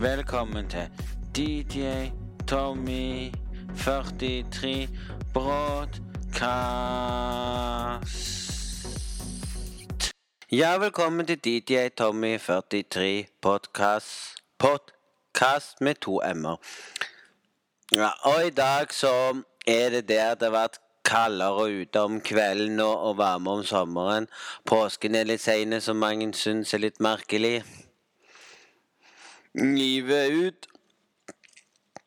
Velkommen til DJ Tommy 43 Broadcast. Ja, velkommen til DJ Tommy 43 podcast. Podcast med to m-er. Ja, og i dag så er det der det har vært kaldere ute om kvelden og, varmere om sommeren. Påsken er litt sein, som mange syns er litt merkelig. Livet ut.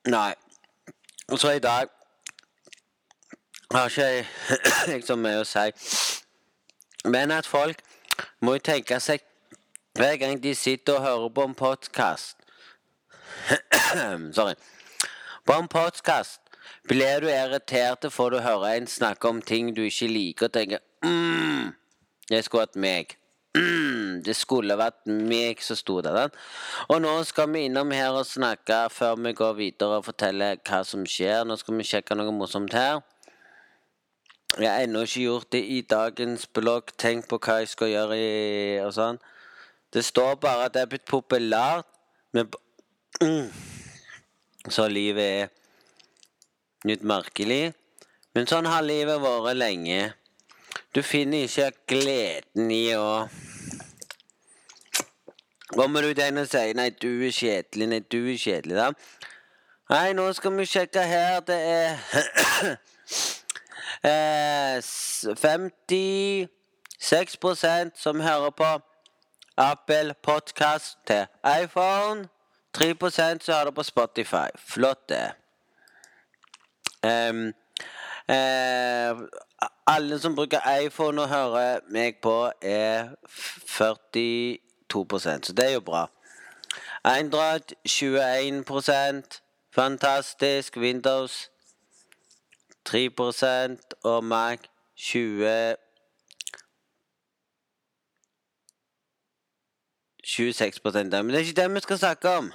Nei. Og så i dag har ikke jeg liksom mye å si. Men at folk må jo tenke seg hver gang de sitter og hører på en podkast Sorry. På en podkast blir du irritert for å høre en snakke om ting du ikke liker, og tenker mm, Det skulle vært meg. Mm, det skulle vært meg som sto der. Og nå skal vi innom her og snakke før vi går videre og forteller hva som skjer. Nå skal vi sjekke noe morsomt her. Jeg har ennå ikke gjort det i dagens blogg. Tenk på hva jeg skal gjøre i og sånn. Det står bare at det er blitt populært med mm. Så livet er litt merkelig. Men sånn har livet vært lenge. Du finner ikke gleden i å Kommer du til en og sier 'nei, du er kjedelig', 'nei, du er kjedelig', da? Nei, nå skal vi sjekke her. Det er eh, 56% som hører på Apple Podcast til iPhone. 3% som hører på Spotify. Flott, det. Um, uh, alle som bruker iPhone og hører meg på, er 42% så det er jo bra. Android 21 Fantastisk. Windows 3% og Mac 20 26% Men det er ikke det vi skal snakke om.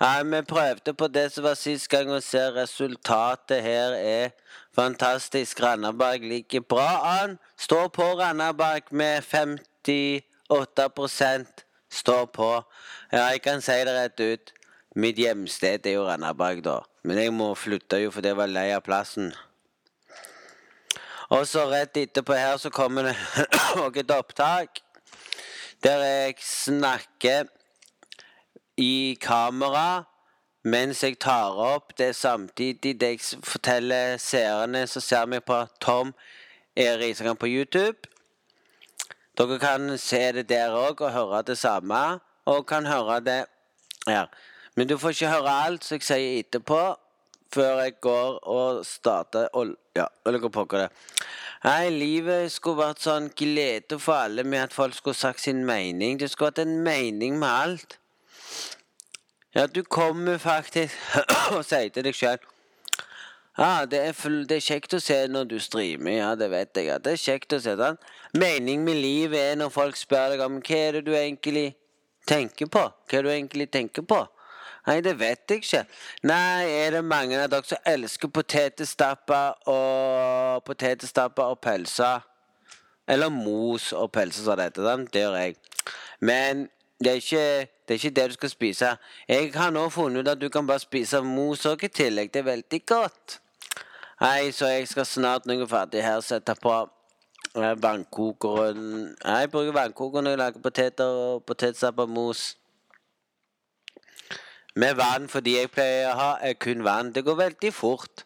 Nei, Vi prøvde på det som var sist gang, og ser resultatet her er fantastisk. Randaberg ligger bra an. Står på Randaberg med 58% Står på. Ja, jeg kan si det rett ut. Mitt hjemsted er jo Randaberg, da. Men jeg må flytte jo for det var lei av plassen. Og så rett etterpå her så kommer det noe opptak der jeg snakker i kamera mens jeg tar opp. Det er samtidig det jeg forteller seerne, som ser meg på Tom er Erisagan på YouTube. Dere kan se det der òg og høre det samme. Og kan høre det her. Men du får ikke høre alt som jeg sier etterpå, før jeg går og starter og, Ja, eller hva pokker det. Nei, livet skulle vært sånn glede for alle med at folk skulle sagt sin mening. Det skulle vært en mening med alt. Ja, du kommer faktisk og sier til deg sjøl ja, det det er, kjekt å se når du streamer. Ja, det vet jeg. Ja. Det er kjekt å se sånn. Meningen med livet er når folk spør deg om hva er det du egentlig tenker på. Hva er det du egentlig tenker på? Nei, det vet jeg ikke. Nei, er det mange av dere som elsker potetstappa og potetstappa og pølser? Eller mos og pølser, som det heter. Det gjør jeg. Men det er, ikke, det er ikke det du skal spise. Jeg har nå funnet ut at du kan bare spise mos òg i tillegg. Det er veldig godt. Nei, så jeg skal snart når jeg er ferdig her, sette på eh, vannkokeren Jeg bruker vannkoker når jeg lager poteter og potetsapp og mos. Med vann, fordi jeg pleier å ha eh, kun vann. Det går veldig fort.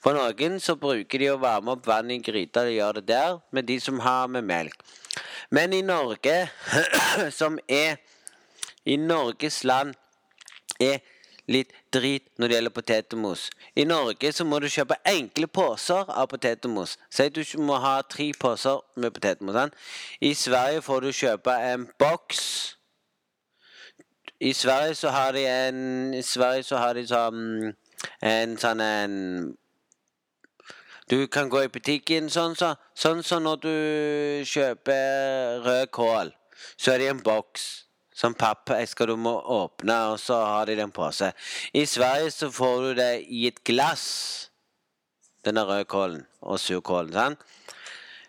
For noen så bruker de å varme opp vann i gryta. De gjør det der. Med de som har med melk. Men i Norge, som er I Norges land er litt drit når det gjelder potetmos. I Norge så må du kjøpe enkle poser av potetmos. Si du må ha tre poser med potetmos. I Sverige får du kjøpe en boks. I Sverige så har de en I Sverige så har de sånn en sånn en du kan gå i butikken sånn som så, sånn så når du kjøper rød kål, så er det en boks som pappeske du må åpne, og så har de den på seg. I Sverige så får du det i et glass, denne rødkålen og surkålen. sant?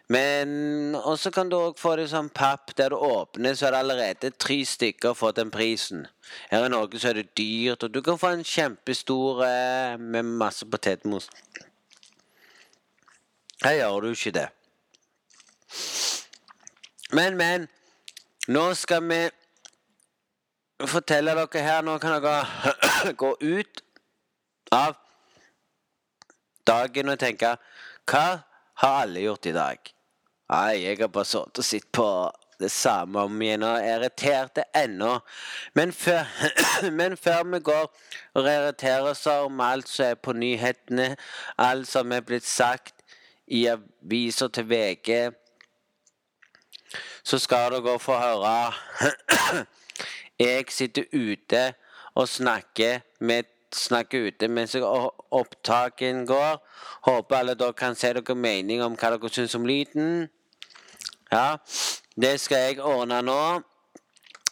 Men også kan du òg få det som papp, der du åpner, så er det allerede tre stykker for den prisen. Her i Norge så er det dyrt, og du kan få en kjempestor eh, med masse potetmos. Her gjør du ikke det. Men, men. Nå skal vi fortelle dere her Nå kan dere gå ut av dagen og tenke Hva har alle gjort i dag? Nei, jeg har bare sittet og sett på det samme om igjen og er irritert ennå. Men før, men før vi går og irriterer oss om alt som er på nyhetene, alt som er blitt sagt i aviser til VG, så skal dere få høre Jeg sitter ute og snakker med snakker ute mens opptaken går. Håper alle dere kan si dere mening om hva dere syns om lyden. Ja, det skal jeg ordne nå.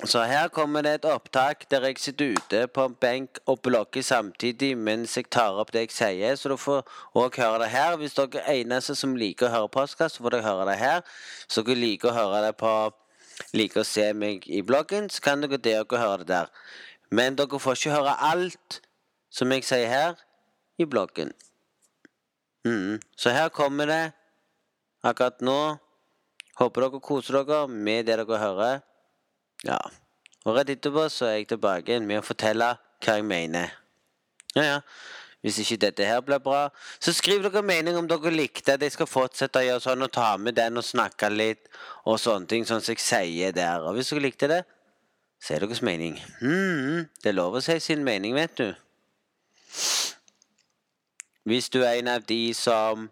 Så her kommer det et opptak der jeg sitter ute på en benk og blokker samtidig mens jeg tar opp det jeg sier. Så du får òg høre det her. Hvis dere er eneste som liker å høre postkast, så får dere høre det her. Hvis dere liker å høre det på liker å se meg i bloggen, så kan dere det og høre det der. Men dere får ikke høre alt som jeg sier her, i bloggen. Mm. Så her kommer det akkurat nå. Håper dere koser dere med det dere hører. Ja. Og rett etterpå så er jeg tilbake med å fortelle hva jeg mener. Ja, ja. Hvis ikke dette her blir bra, så skriv dere mening om dere likte at jeg skal fortsette å gjøre sånn og ta med den og snakke litt og sånne ting, sånn som jeg sier der. Og hvis dere likte det, si deres mening. Mm, det er lov å si sin mening, vet du. Hvis du er en av de som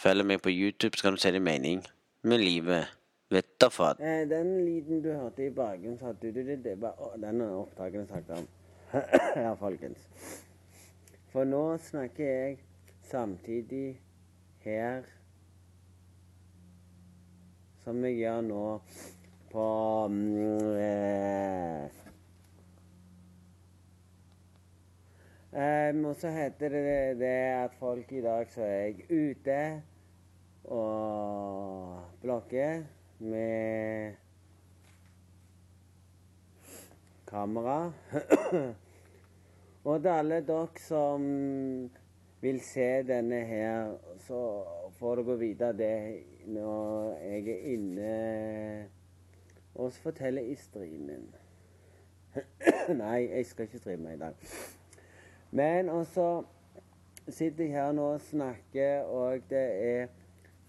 følger meg på YouTube, så kan du si din mening med livet. Vet da faen. Eh, den lyden du hørte i bakgrunnen, sa du det, det var denne opptakeren snakket om. ja, folkens. For nå snakker jeg samtidig her som jeg gjør nå på mm, eh, Um, og så heter det det at folk i dag så er jeg ute og blokker med kamera. og til alle dere som vil se denne her, så får dere vite det når jeg er inne og forteller i streamen. Nei, jeg skal ikke streame i dag. Men også sitter jeg her nå og snakker, og det er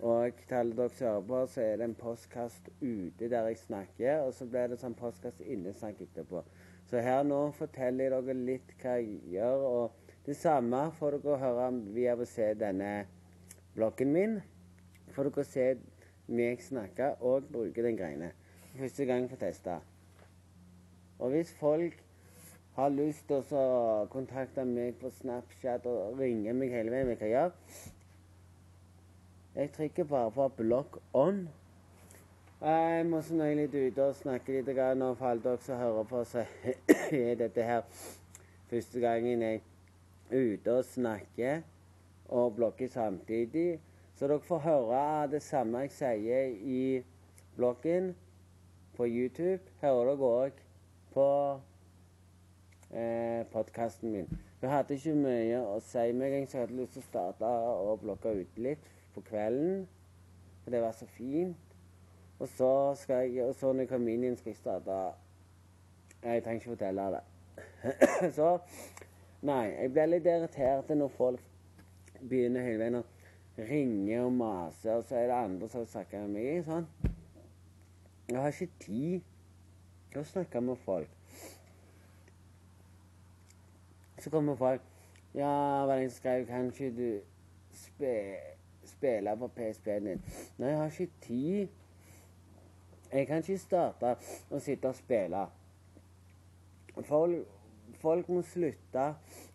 og til alle dere som hører på, så er det en postkast ute der jeg snakker, og så blir det sånn postkast innesnakk etterpå. Så her nå forteller jeg dere litt hva jeg gjør, og det samme får dere høre via å se denne bloggen min. Får dere se meg snakke og bruke den greiene. Første gang for å teste. Og hvis folk har lyst til å kontakte meg på Snapchat og ringe meg hele veien, hva jeg gjør Jeg trykker bare på 'block on'. Jeg må så nøye litt ute og snakke litt nå for alle dere som hører på, så er dette her første gangen jeg er ute og snakker og blokker samtidig. Så dere får høre det samme jeg sier i bloggen på YouTube. Hører dere òg på eh, podkasten min. Hun hadde ikke mye å si meg, så jeg hadde lyst til å starte og blokke ut litt på kvelden. For det var så fint. Og så, skal jeg, og så når jeg kommer inn i en starte Jeg trenger ikke fortelle det. så Nei, jeg blir litt irritert når folk begynner hele veien å ringe og mase, og så er det andre som snakker med meg. sånn. Jeg har ikke tid til å snakke med folk. Så kommer folk Ja, hva er det jeg skrev Kan ikke du spe, spille på PSP-en din? Nei, jeg har ikke tid. Jeg kan ikke starte å sitte og spille. Folk, folk må slutte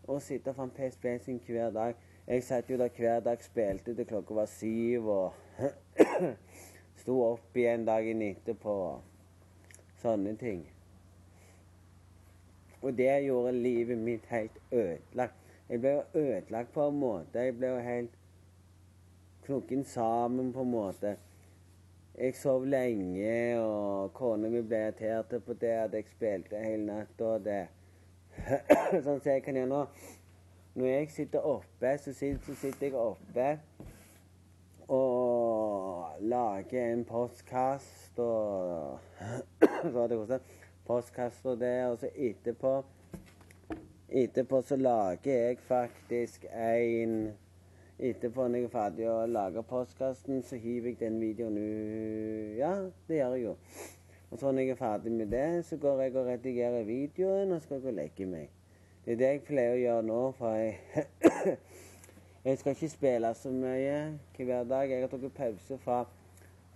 å sitte foran PSP-en sin hver dag. Jeg satt jo der hver dag, spilte til klokka var syv og sto opp igjen dagen etterpå. Sånne ting. Og det gjorde livet mitt helt ødelagt. Jeg ble jo ødelagt på en måte. Jeg ble jo helt knokken sammen, på en måte. Jeg sov lenge, og kona mi ble irritert på det at jeg spilte hele natta. Sånn som jeg kan gjøre nå. Når jeg sitter oppe, så sitter, så sitter jeg oppe og lager en postkast og Så har det kostet postkast og det, og så etterpå Etterpå så lager jeg faktisk en Etterpå når jeg er ferdig å lage postkassen, så hiver jeg den videoen ut. Ja, det gjør jeg jo. Og så når jeg er ferdig med det, så går jeg og redigerer videoen, og skal gå og legge meg. Det er det jeg pleier å gjøre nå, for jeg Jeg skal ikke spille så mye hver dag. Jeg har tatt pause fra,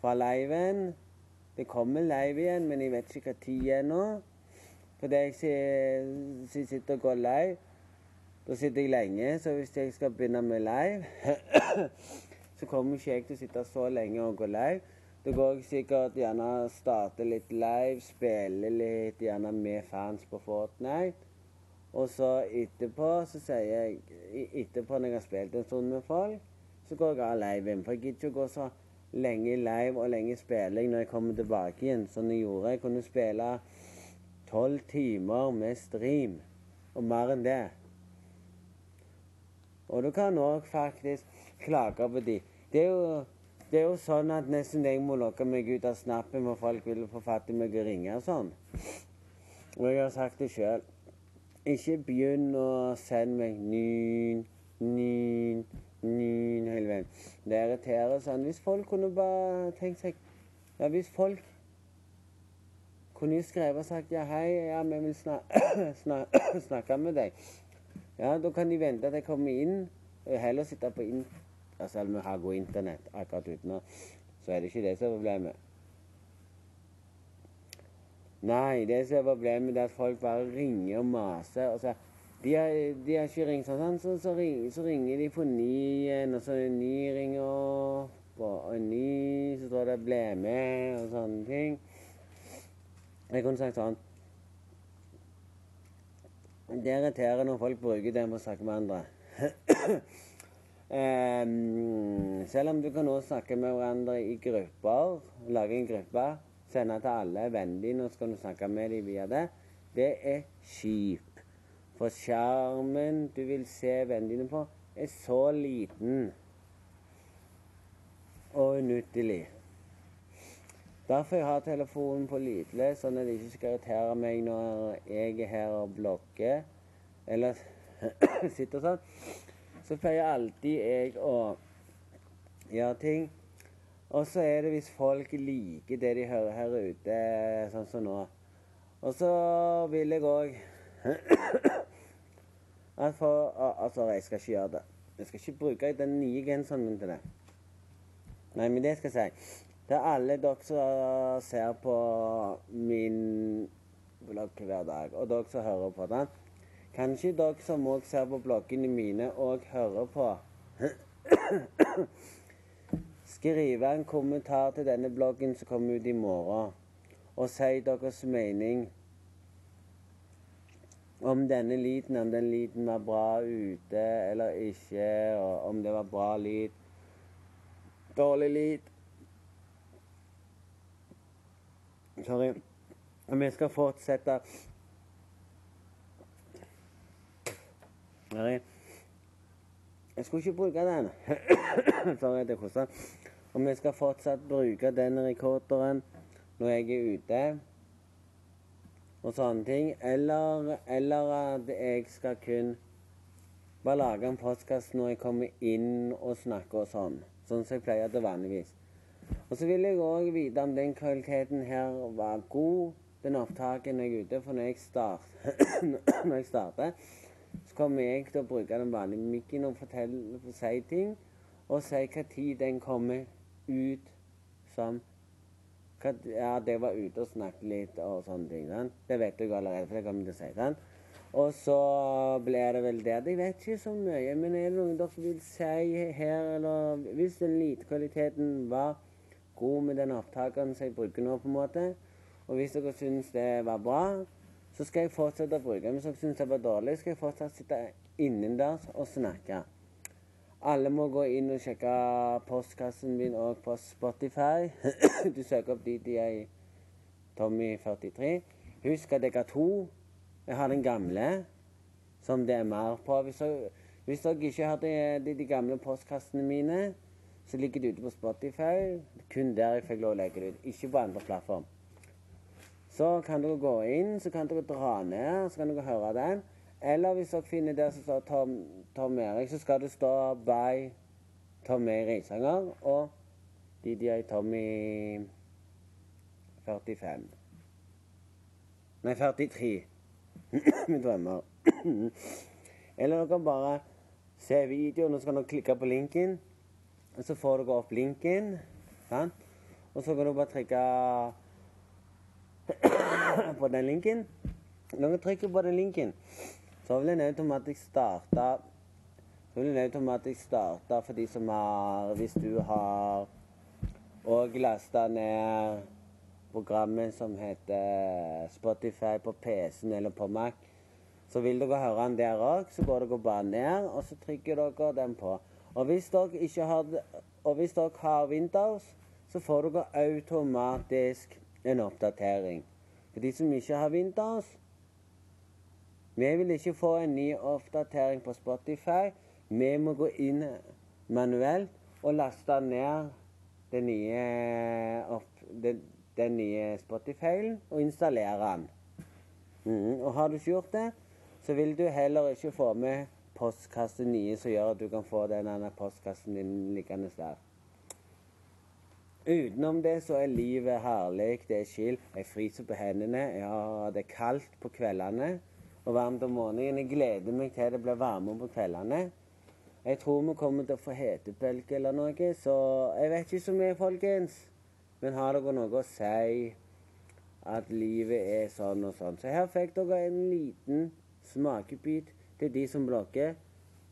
fra liven. Det kommer live igjen, men jeg vet ikke hva tid ennå. det jeg sitter og går live. Da sitter jeg lenge, så hvis jeg skal begynne med live, så kommer ikke jeg til å sitte så lenge og gå live. Da går jeg sikkert gjerne starte litt live, spille litt gjerne med fans på Fortnite. Og så etterpå så sier jeg Etterpå når jeg har spilt en stund med folk, så går jeg av live inn. For jeg gidder ikke å gå så lenge live og lenge spilling når jeg kommer tilbake igjen, som jeg gjorde. Jeg kunne spille tolv timer med stream, og mer enn det. Og du kan òg faktisk klage på de. Det er, jo, det er jo sånn at nesten jeg må lokke meg ut av snappen hvor folk vil få fatt i meg og ringe og sånn. Og jeg har sagt det sjøl. Ikke begynn å sende meg nyn, nyn, nyn hele veien. Det irriterer sånn. Hvis folk kunne bare tenkt seg Ja, hvis folk kunne jo skrevet og sagt ja, hei, ja, vi vil snak snakke med deg. Ja, da kan de vente at jeg kommer inn. Heller sitte på inn, altså vi har god internett akkurat uten så er det ikke det som er problemet. Nei, det som er problemet, er at folk bare ringer og maser. og så de har, de har ikke ringt sånn, så, så, ringer, så, ringer, de på ny igjen, og så er ny ringer opp, og og ny så står det 'ble med', og sånne ting. Jeg kunne sagt sånn det irriterer når folk bruker det for å snakke med andre. um, selv om du kan også snakke med hverandre i grupper, lage en gruppe, sende til alle vennene dine, og så kan du snakke med dem via det, det er kjipt. For skjermen du vil se vennene dine på, er så liten og unyttig. Derfor jeg har telefonen på lydløs, sånn at det ikke skal irritere meg når jeg er her og blogger eller sitter sånn. Så pleier alltid jeg å gjøre ting. Og så er det hvis folk liker det de hører her ute, sånn som nå. Og så vil jeg òg at for Altså, jeg skal ikke gjøre det. Jeg skal ikke bruke den nye genseren min til det. Nei, men det skal jeg si. Det er alle dere som ser på min blogg hver dag, og dere som hører på den. Kanskje dere som òg ser på bloggene mine og hører på. Skrive en kommentar til denne bloggen som kommer ut i morgen, og si deres mening om denne lyden, om den lyden var bra ute eller ikke, og om det var bra lyd, dårlig lyd. Sorry. Vi skal fortsette Sorry. Jeg skulle ikke bruke den. Sorry, det kosta. Og vi skal fortsatt bruke den rekorderen når jeg er ute og sånne ting. Eller, eller at jeg skal kun bare lage en postkast når jeg kommer inn og snakker og sånn. Sånn som jeg pleier til vanligvis. Og så vil jeg òg vite om den kvaliteten her var god, den opptaket når jeg er ute. For når jeg, start, når jeg starter, så kommer jeg til å bruke den vanlige mikken og fortelle, si ting. Og si hva tid den kommer ut som hva, Ja, det var ute og snakket litt og sånne ting. Sant? Det vet jeg allerede, for det kommer jeg til å si. Sant? Og så blir det vel det. Jeg vet ikke så mye, men er det noen dere vil si her, eller Hvis den lite kvaliteten var god med den opptakeren som jeg bruker nå, på en måte. Og hvis dere syns det var bra, så skal jeg fortsette å bruke den. Hvis dere syns det var dårlig, skal jeg fortsatt sitte innendørs og snakke. Alle må gå inn og sjekke postkassen min òg på Spotify. du søker opp DDI Tommy43. Husk at jeg har to. Jeg har den gamle, som det er mer på. Hvis dere, hvis dere ikke har de, de, de gamle postkassene mine, så ligger det ute på Spotify. Kun der jeg fikk lov å legge det ut, ikke på andre plattform. Så kan dere gå inn, så kan dere dra ned, så kan dere høre den. Eller hvis dere finner der som står Tom, Tom Erik, så skal det stå by Tom Erik Risanger og DDI Tommy 45. Nei, 43. Med drømmer. Eller dere kan bare se videoen, og så kan dere klikke på linken. Og så får dere opp linken. Sant? Og så kan dere bare trykke på den linken. Når du trykker på den linken, så vil den automatisk starte Så vil den automatisk starte for de som har Hvis du har òg lasta ned programmet som heter Spotify på PC-en eller på Mac, så vil dere høre den der òg. Så går dere bare ned, og så trykker dere den på. Og hvis dere, ikke har, og hvis dere har Windows, så får dere automatisk en oppdatering. For de som ikke har Windows, vi vil ikke få en ny oppdatering på Spotify. Vi må gå inn manuelt og laste ned den nye, opp, den, den nye Spotify-en og installere den. Mm, og har du ikke gjort det, så vil du heller ikke få med postkasse nye som gjør at du kan få denne postkassen din liggende der. Utenom det så er livet herlig. Det er chill. Jeg fryser på hendene. Ja, det er kaldt på kveldene og varmt om morgenen. Jeg gleder meg til det blir varmere på kveldene. Jeg tror vi kommer til å få hetebølge eller noe, så jeg vet ikke så mye, folkens. Men har dere noe å si at livet er sånn og sånn? Så her fikk dere en liten smakebit til de som blokker,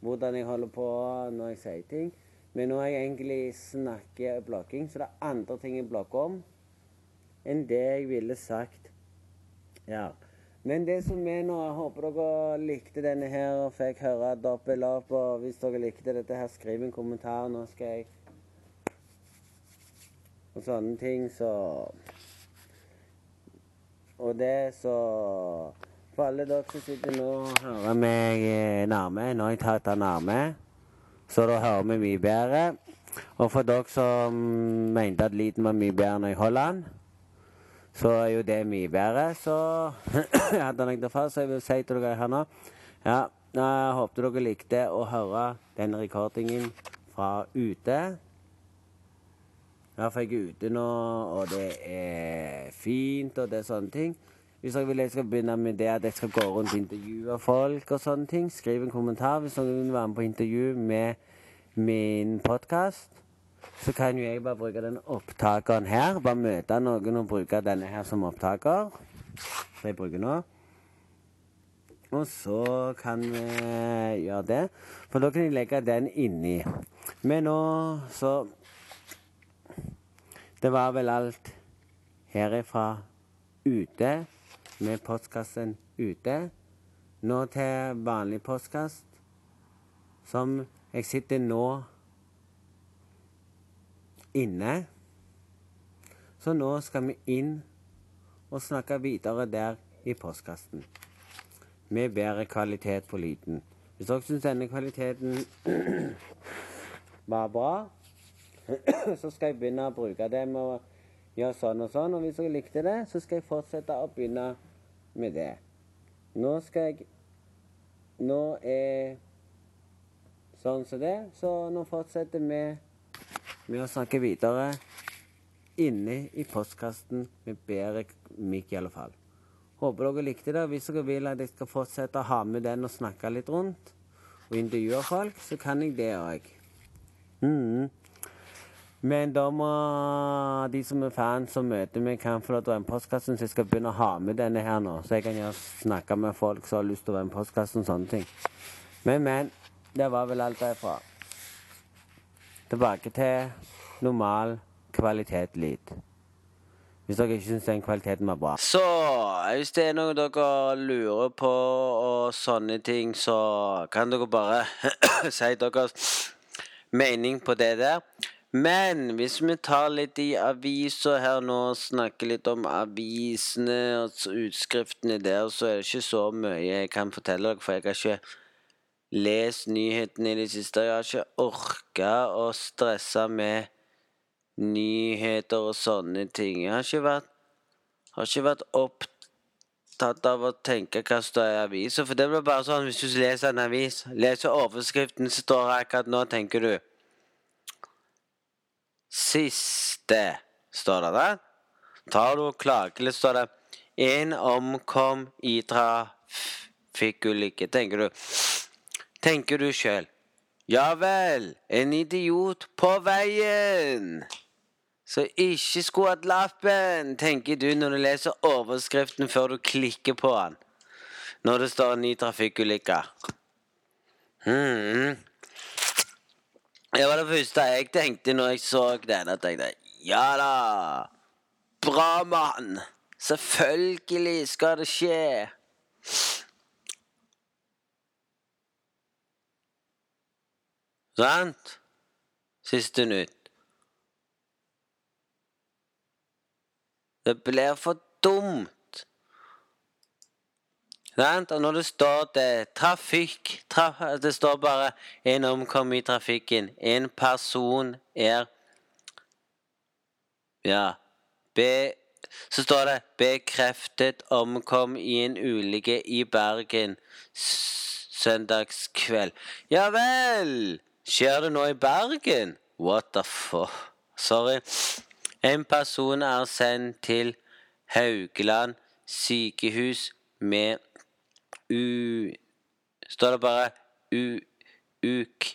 hvordan jeg holder på når jeg sier ting. Men nå har jeg egentlig snakket blokking, så det er andre ting jeg blokker om enn det jeg ville sagt. Ja. Men det som er nå, jeg håper dere likte denne her og fikk høre dobbel opp. Og hvis dere likte dette her, skriv en kommentar. Nå skal jeg Og sånne ting, så Og det, så For alle dere som sitter nå og hører meg nærme, nå har jeg tatt den nærme, så da hører vi mye bedre. Og for dere som mente at lyden var mye bedre når jeg holder den så er jo det mye bedre. Så jeg hadde den ikke fast, så jeg vil si til dere her nå Ja, jeg håper dere likte å høre denne rekordingen fra ute. Ja, for jeg er ute nå, og det er fint, og det er sånne ting. Hvis dere vil jeg skal begynne med det at jeg skal gå rundt og intervjue folk og sånne ting, skriv en kommentar hvis dere vil være med på intervju med min podkast så kan jo jeg bare bruke den opptakeren her. Bare møte noen og bruke denne her som opptaker. Som jeg bruker nå. Og så kan vi gjøre det. For da kan jeg legge den inni. Men nå så Det var vel alt herifra ute, med postkassen ute. Nå til vanlig postkast, som jeg sitter nå inne. Så nå skal vi inn og snakke videre der i postkassen. Med bedre kvalitet på lyden. Hvis dere syns denne kvaliteten var bra, så skal jeg begynne å bruke det med å gjøre sånn og sånn. Og hvis dere likte det, så skal jeg fortsette å begynne med det. Nå skal jeg Nå er sånn som det, så nå fortsetter vi med å snakke videre inne i postkassen med bedre mikk, i alle fall. Håper dere likte det. Hvis dere vil at jeg skal fortsette å ha med den og snakke litt rundt, og intervjue folk, så kan jeg det òg. Mm. Men da må de som er fans som møter meg, kan få lov til å være med postkassen, så jeg skal begynne å ha med denne her nå. Så jeg kan snakke med folk som har lyst til å være med postkassen og sånne ting. Men, men. Det var vel alt derfra tilbake til normal kvalitet lyd. Hvis dere ikke syns den kvaliteten var bra. Så hvis det er noe dere lurer på og sånne ting, så kan dere bare si deres mening på det der. Men hvis vi tar litt i aviser her nå snakker litt om avisene og utskriftene der, så er det ikke så mye jeg kan fortelle dere, for jeg har ikke lest nyhetene i det siste. Jeg har ikke orka å stresse med nyheter og sånne ting. Jeg har ikke vært, har ikke vært opptatt av å tenke hva som står i avisa, for det blir bare sånn hvis du leser en avis, leser overskriften som står her akkurat nå, tenker du Siste, står det der. Tar du og klager litt, står det En omkom i trafikkulykke, tenker du. Tenker du sjøl. Ja vel, en idiot på veien. Så ikke skulle hatt lappen, tenker du når du leser overskriften før du klikker på den. Når det står en ny trafikkulykke. Hmm. Det var det første jeg tenkte når jeg så den. At Jeg tenkte ja da. Bra mann. Selvfølgelig skal det skje. Sant? Siste nytt. Det blir for dumt. Sant? Og når det står det trafikk traf, Det står bare 'en omkom i trafikken'. En person er Ja. Be, så står det 'bekreftet omkom i en ulykke i Bergen søndagskveld'. Ja vel! Skjer det nå i Bergen? What the fuck? Sorry. En person er sendt til Haugland sykehus med u... Står det bare u... uk...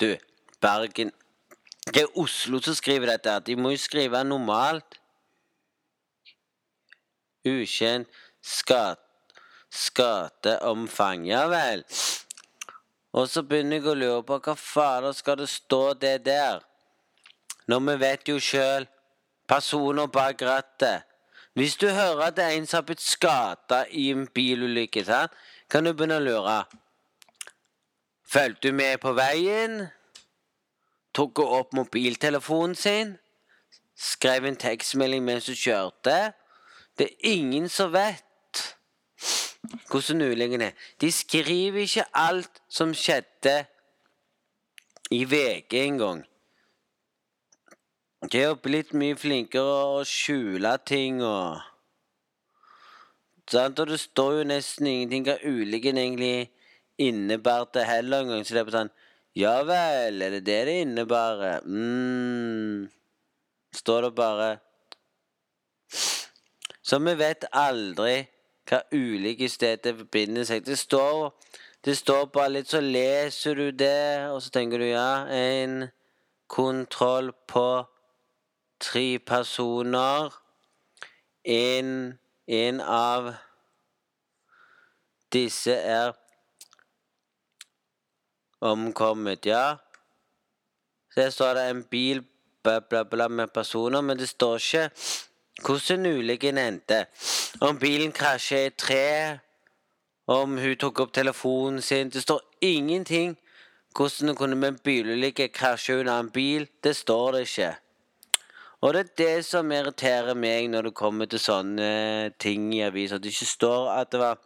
Du, Bergen Det er Oslo som skriver dette. De må jo skrive normalt. Ukjent skat, skateomfang. Ja vel. Og så begynner jeg å lure på hva fader skal det stå det der? Når vi vet jo sjøl personer bak rattet hvis du hører at det er en som har blitt skada i en bilulykke, kan du begynne å lure. Fulgte du med på veien? Tok hun opp mobiltelefonen sin? Skrev en tekstmelding mens du kjørte? Det er ingen som vet hvordan ulykken er. De skriver ikke alt som skjedde i VG engang. De har blitt mye flinkere å skjule ting og Sant? Og det står jo nesten ingenting hva ulykken egentlig innebærte heller engang. Så det er på sånn Ja vel, er det det det innebærer? mm. Står det bare Så vi vet aldri hva ulike steder forbinder seg. Det står, det står bare litt, så leser du det, og så tenker du ja, en kontroll på tre personer. En, en av disse er omkommet, ja. Så står det en bil bla, bla, bla med personer, men det står ikke hvordan ulykken endte. Om bilen krasjet i et tre, om hun tok opp telefonen sin Det står ingenting hvordan det kunne med en bilulykke krasje under en bil. Det står det ikke. Og det er det som irriterer meg når det kommer til sånne ting i aviser. At det ikke står at det var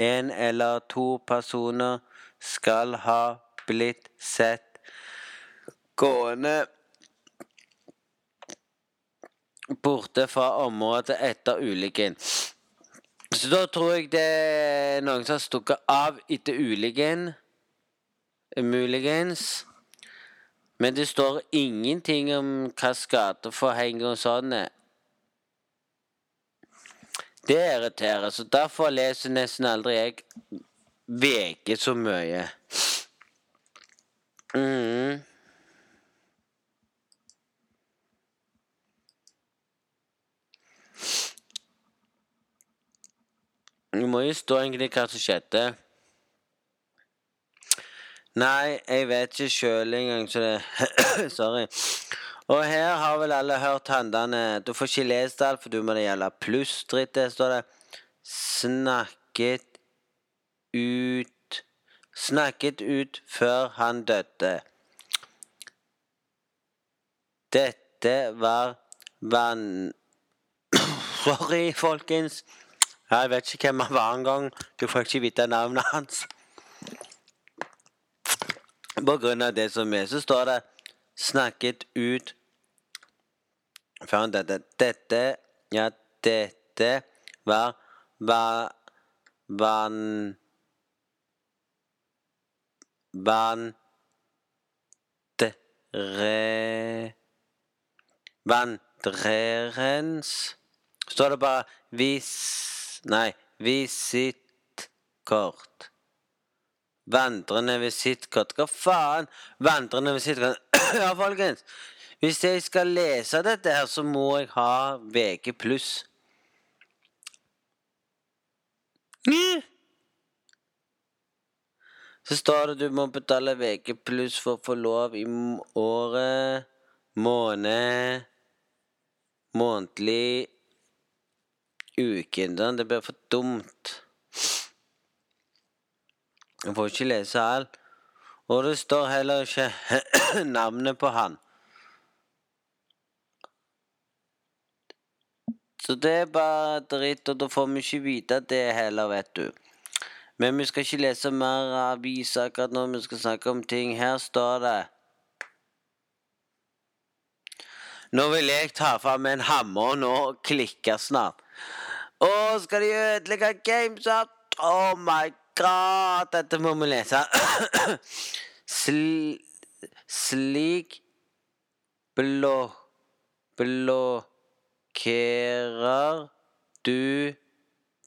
én eller to personer skal ha blitt sett gående borte fra området etter ulykken. Så da tror jeg det er noen som har stukket av etter ulykken. Muligens. Men det står ingenting om hva skadeforheng og sånn er. Det irriterer, så derfor leser nesten aldri jeg VG så mye. Mm. Det må jo stå egentlig hva som skjedde. Nei, jeg vet ikke sjøl engang, så det Sorry. Og her har vel alle hørt handlene Du får ikke lest alt, for du må det gjelde plussdritt. Der står det 'snakket ut' Snakket ut før han døde. Dette var vann... Sorry, folkens. Jeg vet ikke hvem han var engang. Du får ikke vite navnet hans. På grunn av det som er, så står det 'snakket ut' Foran dette. Dette Ja, dette var var Vann... Vandre... Vandrerens Står det bare vis... Nei, visittkort. Vandrende visittkort. Hva faen? Vandrende visittkort. ja, folkens. Hvis jeg skal lese dette her, så må jeg ha VG. Så står det du må betale VG for å få lov i året, måned, månedlig, uken. Det blir for dumt. Jeg får ikke lese alt. Og det står heller ikke navnet på han. Så det er bare dritt, og da får vi ikke vite det heller, vet du. Men vi skal ikke lese mer aviser akkurat nå, vi skal snakke om ting. Her står det Nå vil jeg ta fram en hammer nå og klikke snart. Å, skal de ødelegge GameStop? Oh my god, dette må vi lese. Sl slik blå blokkerer du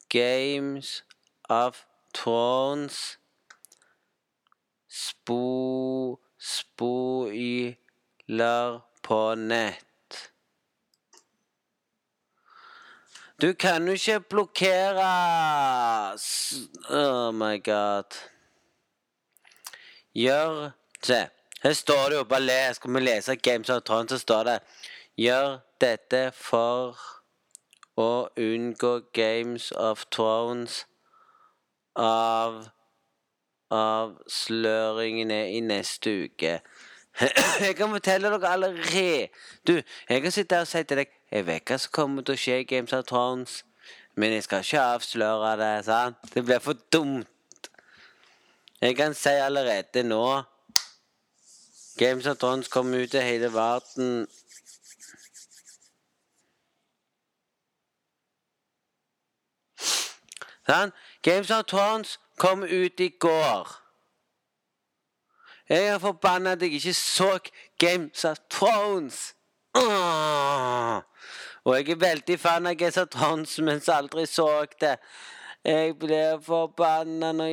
Games of Thrones spo spoiler på nett. Du kan jo ikke blokkere Oh my god. Gjør Se, her står det jo bare les. Skal vi lese Games of Thrones, så står det Gjør dette for å unngå Games of Thrones av avsløringene i neste uke. Jeg kan fortelle dere allerede Du, jeg kan sitte her og si til deg Jeg vet hva som kommer til å skje i Games of Thrones, men jeg skal ikke avsløre det. sant? Det blir for dumt. Jeg kan si allerede nå Games of Thrones kommer ut til hele verden Sant? Games of Thrones kom ut i går. Jeg er forbanna at jeg ikke så Games of Thrones. Åh! Og jeg er veldig fan av Thrones, mens jeg aldri så det. Jeg ble forbanna når,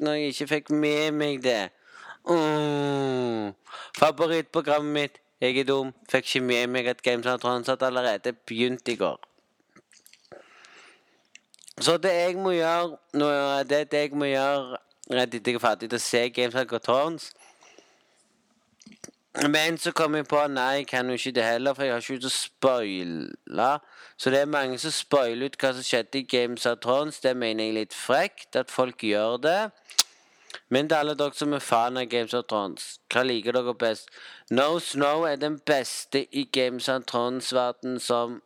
når, jeg ikke fikk med meg det. Åh! Favorittprogrammet mitt. Jeg er dum. Fikk ikke med meg at Games of Thrones hadde allerede begynt i går. Så det jeg må gjøre nå, det, det jeg må gjøre rett etter jeg er ferdig til å se Games of Thrones Men så kom jeg på nei, jeg kan jo ikke det heller, for jeg har ikke ut å spoile. Så det er mange som spoiler ut hva som skjedde i Games of Thrones. Det mener jeg er litt frekt at folk gjør det. Men til alle dere som er fan av Games of Thrones, hva liker dere best? No Snow er den beste i Games of Thrones-verden som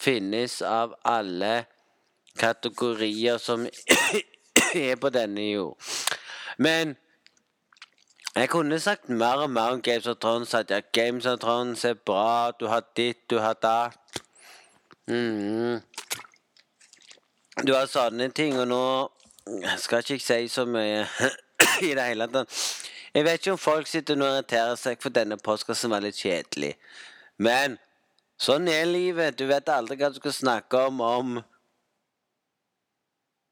finnes av alle kategorier som er på denne jord. Men jeg kunne sagt mer og mer om Games of Thrones. At ja, Games of Thrones er bra, du har ditt, du har datt. Mm. Du har sånne ting, og nå skal ikke jeg si så mye i det hele tatt. Jeg vet ikke om folk sitter og irriterer seg for denne postkassen var litt kjedelig. Men Sånn er livet. Du vet aldri hva du skal snakke om om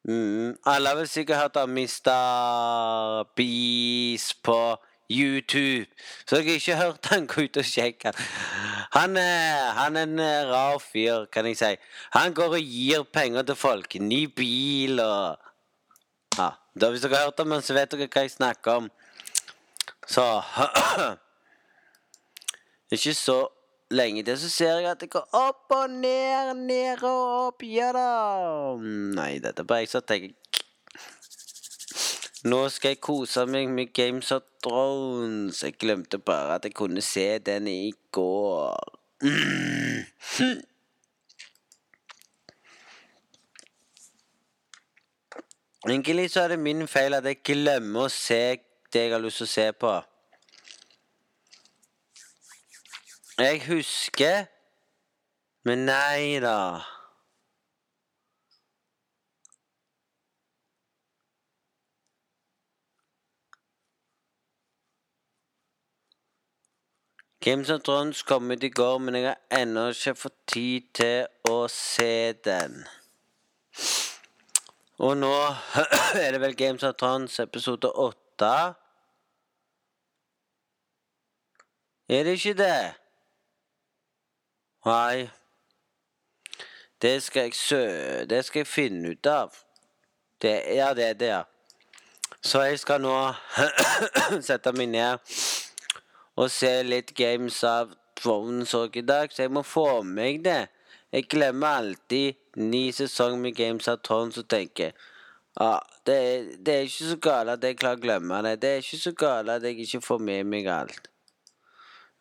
mm, har vel sikkert hørt om Mr. Beast på YouTube. Så jeg har ikke hørt han gå ut og sjekke. Han er, han er en rar fyr, kan jeg si. Han går og gir penger til folk. Ny bil og ja. Da, Hvis dere har hørt om han, så vet dere hva jeg snakker om. Så Ikke så lenge til, så ser jeg at det går opp og ned, ned og opp. Ja da. Nei, dette bare jeg som tenker Nå skal jeg kose meg med Games of Thrones. Jeg glemte bare at jeg kunne se den i går. Mm. Egentlig så er det min feil at jeg glemmer å se det jeg har lyst til å se på. Jeg husker, men nei da. Games of Thrones kom ut i går, men jeg har ennå ikke fått tid til å se den. Og nå er det vel Games of Thrones episode åtte. Er det ikke det? Nei. Det skal jeg sø... Det skal jeg finne ut av. Det, ja, det er det, ja. Så jeg skal nå sette meg ned og se litt Games av Thrones òg i dag, så jeg må få meg det. Jeg glemmer alltid ni sesonger med Games of Thrones og tenker ja, det, er, det er ikke så galt at jeg klarer å glemme det. Det er ikke så galt at jeg ikke får med meg alt.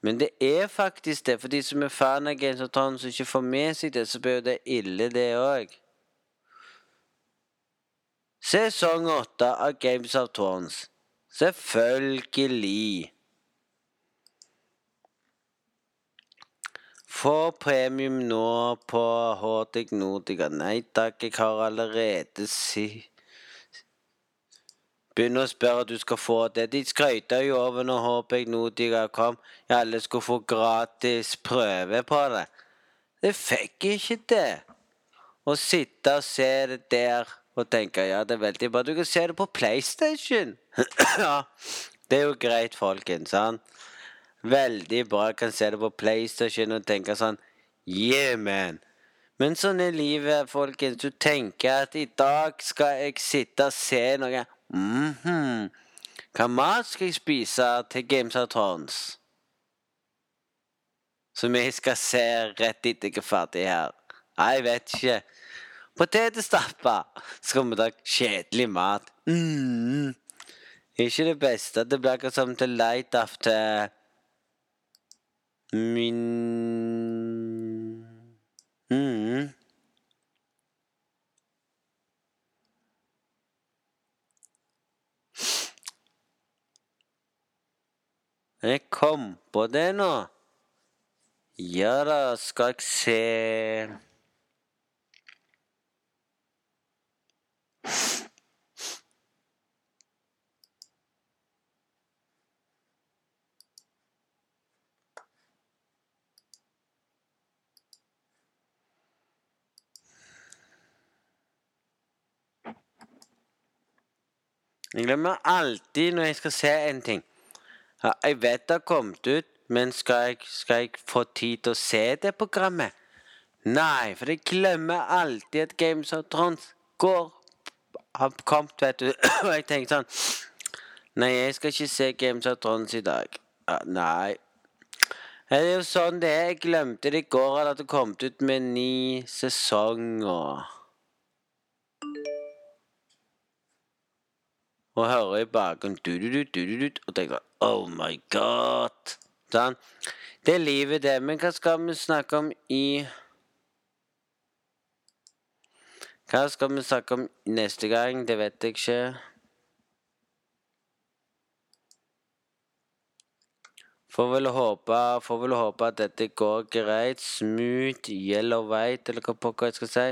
Men det er faktisk det. For de som er fan av Games of Thrones og ikke får med seg det, så blir det ille, det òg. Sesong åtte av Games of Thrones. Selvfølgelig. Få premium nå på Hordic Nordica. Nei takk, jeg har allerede si... Begynner å spørre at du skal få det. De skrøyta jo over når jeg, Nordica kom. Ja, alle skulle få gratis prøve på det. Det fikk ikke det. Å sitte og se det der og tenke ja, det er veldig bra. Du kan se det på PlayStation. ja, det er jo greit, folkens. sant? veldig bra. Jeg kan se det på PlayStation og tenke sånn Yeah, man. Men sånn er livet, folkens. Du tenker at i dag skal jeg sitte og se noe mm -hmm. Hva mat skal jeg spise til Games of Thrones? Som jeg skal se rett etter jeg er ferdig her. Jeg vet ikke. Potetstapper. Skal vi ta kjedelig mat? Mm. Ikke det beste. Det blir akkurat som til light of til Min mm. Jeg kom på det nå. Ja da, skal jeg se Jeg glemmer alltid når jeg skal se en ting. Ja, jeg vet det har kommet ut, men skal jeg, skal jeg, få tid til å se det programmet? Nei, for jeg glemmer alltid at Games of Thrones går har kommet, vet du. Og jeg tenker sånn Nei, jeg skal ikke se Games of Thrones i dag. Ja, nei. Det er jo sånn det er. Jeg glemte det i går at det kom ut med ny sesong og hører i bakgrunnen og tenker Oh my God. Sånn. Det er livet, det. Men hva skal vi snakke om i Hva skal vi snakke om neste gang? Det vet jeg ikke. Får vel håpe, får vel håpe at dette går greit. Smooth, yellow white, eller hva pokker jeg skal si.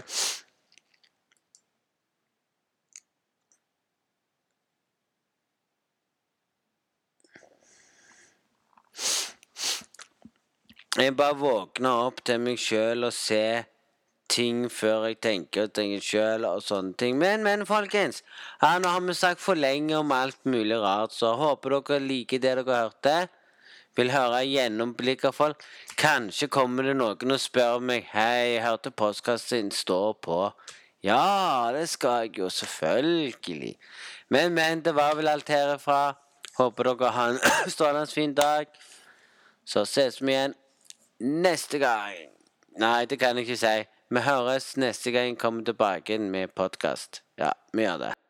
Jeg bare våkner opp til meg sjøl og ser ting før jeg tenker tenker sjøl og sånne ting. Men, men, folkens. Ja, nå har vi sagt for lenge om alt mulig rart, så håper dere liker det dere hørte. Vil høre gjennomblikk av folk. Kanskje kommer det noen og spør meg Hei, jeg hørte postkassen stå på. Ja, det skal jeg jo, selvfølgelig. Men, men, det var vel alt herifra. Håper dere har en strålende fin dag. Så ses vi igjen neste gang. Nei, det kan jeg ikke si. Vi høres neste gang jeg kommer tilbake med podkast. Ja, vi gjør det.